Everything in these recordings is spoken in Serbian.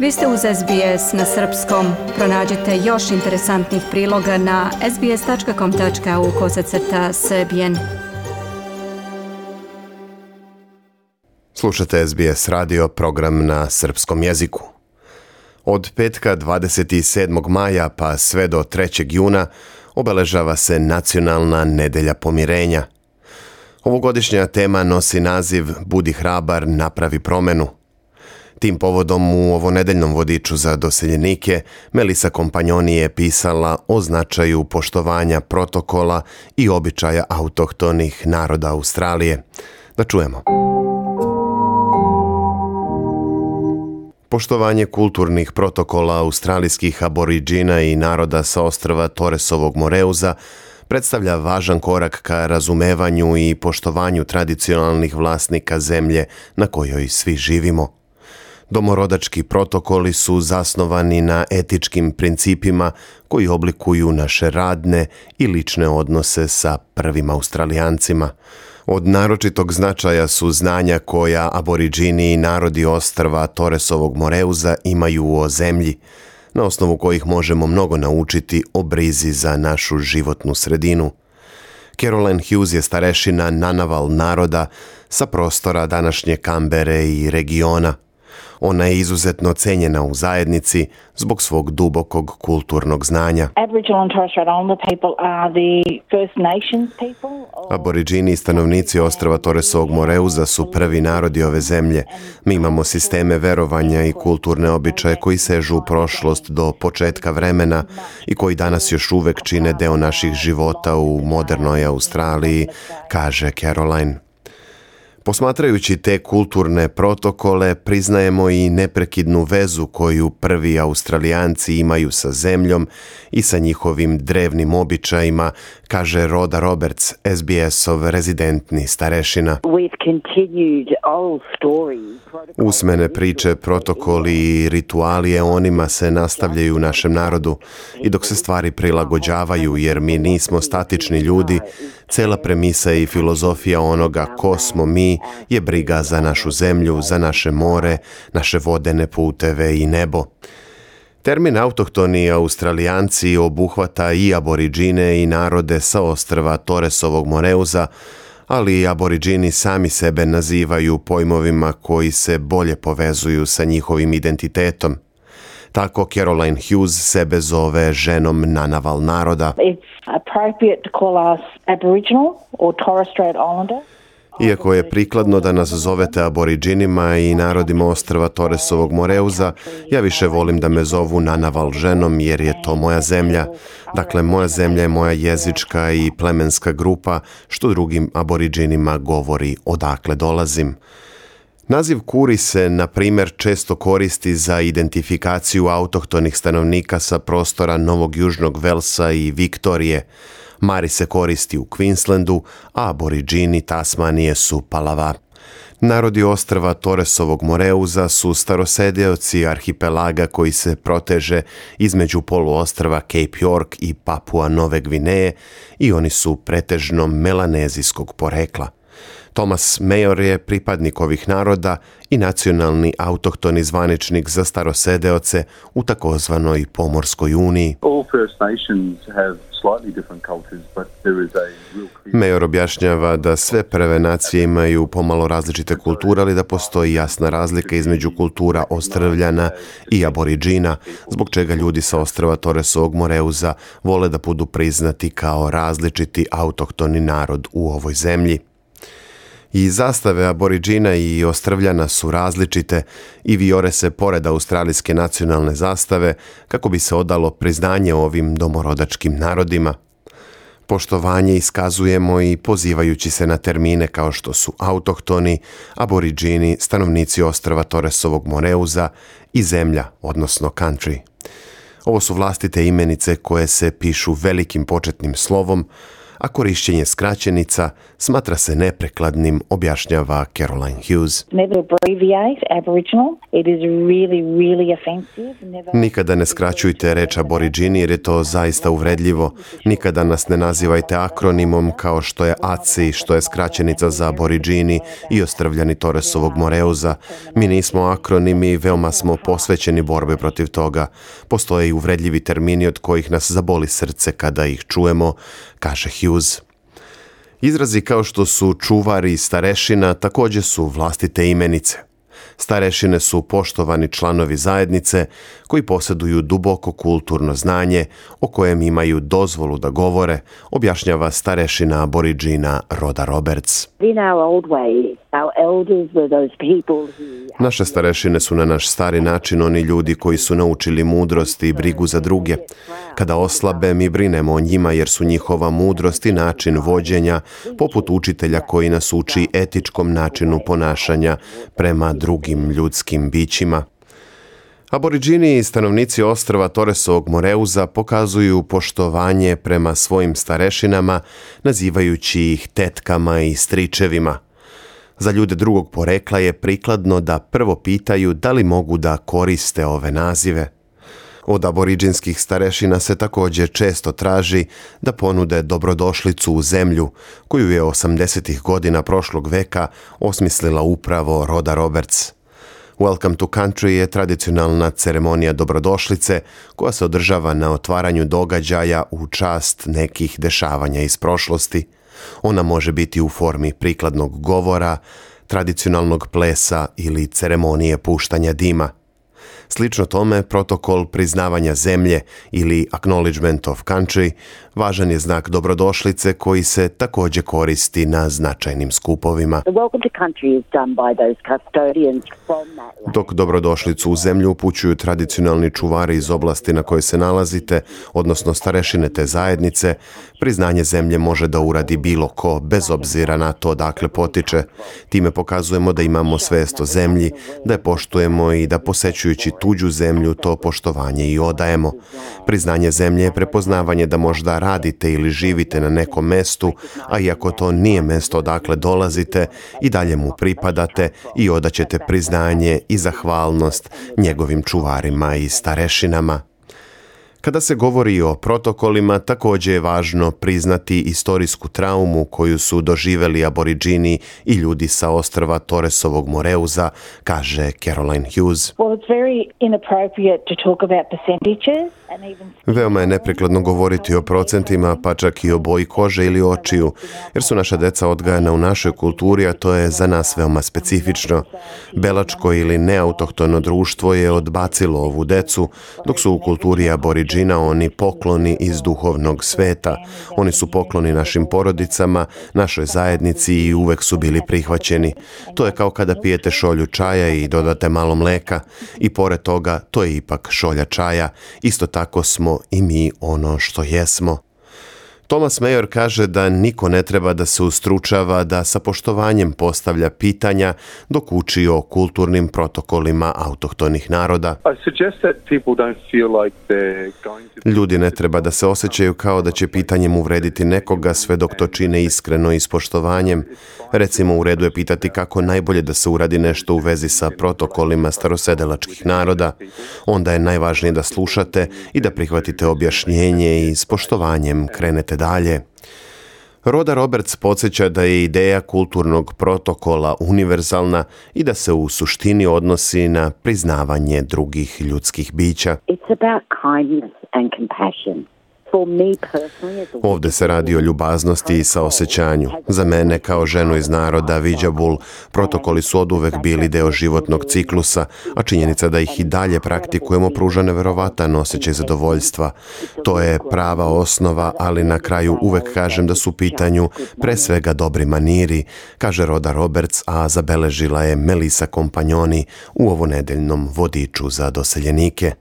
Vi ste uz SBS na srpskom. Pronađite još interesantnih priloga na sbs.com.au kosacrta srbijen. Slušate SBS radio program na srpskom jeziku. Od petka 27. maja pa sve do 3. juna obeležava se Nacionalna nedelja pomirenja. Ovogodišnja tema nosi naziv Budi hrabar, napravi promenu – Tim povodom u nedeljnom vodiču za doseljenike Melisa Kompanjoni je pisala o značaju poštovanja protokola i običaja autohtonih naroda Australije. Da čujemo. Poštovanje kulturnih protokola australijskih aboriđina i naroda sa ostrava Toresovog Moreuza predstavlja važan korak ka razumevanju i poštovanju tradicionalnih vlasnika zemlje na kojoj svi živimo. Domorodački protokoli su zasnovani na etičkim principima koji oblikuju naše radne i lične odnose sa prvim Australijancima. Od naročitog značaja su znanja koja aboriđini i narodi ostrva Toresovog Moreuza imaju o zemlji, na osnovu kojih možemo mnogo naučiti o brizi za našu životnu sredinu. Caroline Hughes je starešina nanaval naroda sa prostora današnje Kambere i regiona – Ona je izuzetno cenjena u zajednici zbog svog dubokog kulturnog znanja. Aboriđini i stanovnici ostrava Torresog Moreuza su prvi narodi ove zemlje. Mi imamo sisteme verovanja i kulturne običaje koji sežu u prošlost do početka vremena i koji danas još uvek čine deo naših života u modernoj Australiji, kaže Caroline. Posmatrajući te kulturne protokole priznajemo i neprekidnu vezu koju prvi Australijanci imaju sa zemljom i sa njihovim drevnim običajima, kaže Roda Roberts, SBS-ov rezidentni starešina. We've continued Usmene priče, protokoli i ritualije onima se nastavljaju u našem narodu i dok se stvari prilagođavaju jer mi nismo statični ljudi, cela premisa i filozofija onoga ko smo mi je briga za našu zemlju, za naše more, naše vodene puteve i nebo. Termin autohtoni australijanci obuhvata i aboriđine i narode sa ostrva Torresovog Moreuza, ali i aboriđini sami sebe nazivaju pojmovima koji se bolje povezuju sa njihovim identitetom. Tako Caroline Hughes sebe zove ženom na naval naroda. It's appropriate to call us Aboriginal or Torres Strait Islander. Iako je prikladno da nas zovete aboriđinima i narodima ostrva Toresovog Moreuza, ja više volim da me zovu Nanaval ženom jer je to moja zemlja. Dakle, moja zemlja je moja jezička i plemenska grupa, što drugim aboriđinima govori odakle dolazim. Naziv Kuri se, na primer, često koristi za identifikaciju autohtonih stanovnika sa prostora Novog Južnog Velsa i Viktorije – Mari se koristi u Queenslandu, a aboriđini Tasmanije su palava. Narodi ostrava Toresovog Moreuza su starosedeoci arhipelaga koji se proteže između poluostrava Cape York i Papua Nove Gvineje i oni su pretežno melanezijskog porekla – Thomas Mayor je pripadnik ovih naroda i nacionalni autohtoni zvaničnik za starosedeoce u takozvanoj Pomorskoj uniji. Mayor objašnjava da sve prve nacije imaju pomalo različite kulture, ali da postoji jasna razlika između kultura ostrvljana i aboriđina, zbog čega ljudi sa ostrava Torresovog Moreuza vole da budu priznati kao različiti autohtoni narod u ovoj zemlji. I zastave aboriđina i ostrvljana su različite i viore se pored australijske nacionalne zastave kako bi se odalo priznanje ovim domorodačkim narodima. Poštovanje iskazujemo i pozivajući se na termine kao što su autohtoni, aboriđini, stanovnici ostrava Toresovog Moreuza i zemlja, odnosno country. Ovo su vlastite imenice koje se pišu velikim početnim slovom, a korišćenje skraćenica smatra se neprekladnim, objašnjava Caroline Hughes. Nikada ne skraćujte reč aboriđini jer je to zaista uvredljivo. Nikada nas ne nazivajte akronimom kao što je ACI, što je skraćenica za aboriđini i ostrvljani Torresovog Moreuza. Mi nismo akronimi, veoma smo posvećeni borbe protiv toga. Postoje i uvredljivi termini od kojih nas zaboli srce kada ih čujemo, kaže Hughes Hughes. Izrazi kao što su čuvar i starešina takođe su vlastite imenice. Starešine su poštovani članovi zajednice koji posjeduju duboko kulturno znanje o kojem imaju dozvolu da govore, objašnjava starešina Aboriđina Roda Roberts. Naše starešine su na naš stari način oni ljudi koji su naučili mudrost i brigu za druge. Kada oslabe, mi brinemo o njima jer su njihova mudrost i način vođenja poput učitelja koji nas uči etičkom načinu ponašanja prema drugim drugim ljudskim bićima. Aboriđini i stanovnici ostrava Toresovog Moreuza pokazuju poštovanje prema svojim starešinama, nazivajući ih tetkama i stričevima. Za ljude drugog porekla je prikladno da prvo pitaju da li mogu da koriste ove nazive. Od aboriđinskih starešina se također često traži da ponude dobrodošlicu u zemlju, koju je 80. godina prošlog veka osmislila upravo Roda Roberts – Welcome to Country je tradicionalna ceremonija dobrodošlice koja se održava na otvaranju događaja u čast nekih dešavanja iz prošlosti. Ona može biti u formi prikladnog govora, tradicionalnog plesa ili ceremonije puštanja dima. Slično tome, protokol priznavanja zemlje ili acknowledgement of country važan je znak dobrodošlice koji se takođe koristi na značajnim skupovima. Dok dobrodošlicu u zemlju upućuju tradicionalni čuvari iz oblasti na kojoj se nalazite, odnosno starešine te zajednice, priznanje zemlje može da uradi bilo ko, bez obzira na to odakle potiče. Time pokazujemo da imamo svest o zemlji, da je poštujemo i da posećujući tuđu zemlju to poštovanje i odajemo. Priznanje zemlje je prepoznavanje da možda radite ili živite na nekom mestu, a iako to nije mesto odakle dolazite, i dalje mu pripadate i odaćete priznanje i zahvalnost njegovim čuvarima i starešinama. Kada se govori o protokolima, takođe je važno priznati istorijsku traumu koju su doživeli aboriđini i ljudi sa ostrva Toresovog Moreuza, kaže Caroline Hughes. Veoma je neprikladno govoriti o procentima, pa čak i o boji kože ili očiju, jer su naša deca odgajana u našoj kulturi, a to je za nas veoma specifično. Belačko ili neautohtono društvo je odbacilo ovu decu, dok su u kulturi aboriđini džina oni pokloni iz duhovnog sveta. Oni su pokloni našim porodicama, našoj zajednici i uvek su bili prihvaćeni. To je kao kada pijete šolju čaja i dodate malo mleka i pored toga to je ipak šolja čaja. Isto tako smo i mi ono što jesmo. Thomas Mayer kaže da niko ne treba da se ustručava da sa poštovanjem postavlja pitanja dok uči o kulturnim protokolima autohtonih naroda. Ljudi ne treba da se osjećaju kao da će pitanjem uvrediti nekoga sve dok to čine iskreno i s poštovanjem. Recimo u redu je pitati kako najbolje da se uradi nešto u vezi sa protokolima starosedelačkih naroda. Onda je najvažnije da slušate i da prihvatite objašnjenje i s poštovanjem krenete dalje. Roda Roberts podsjeća da je ideja kulturnog protokola univerzalna i da se u suštini odnosi na priznavanje drugih ljudskih bića. It's about kindness and compassion. Ovde se radi o ljubaznosti i saosećanju. Za mene kao ženu iz naroda Viđa protokoli su od uvek bili deo životnog ciklusa, a činjenica da ih i dalje praktikujemo pruža neverovatan osjećaj zadovoljstva. To je prava osnova, ali na kraju uvek kažem da su u pitanju pre svega dobri maniri, kaže Roda Roberts, a zabeležila je Melisa Kompanjoni u ovonedeljnom vodiču za doseljenike.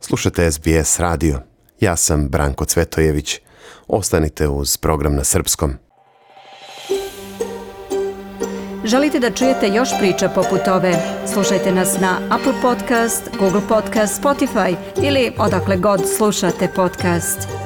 Slušate SBS radio. Ja sam Branko Cvetojević. Ostanite uz program na srpskom. Želite da čujete još priča poput ove? Slušajte nas na Apple Podcast, Google Podcast, Spotify ili odakle god slušate podcast.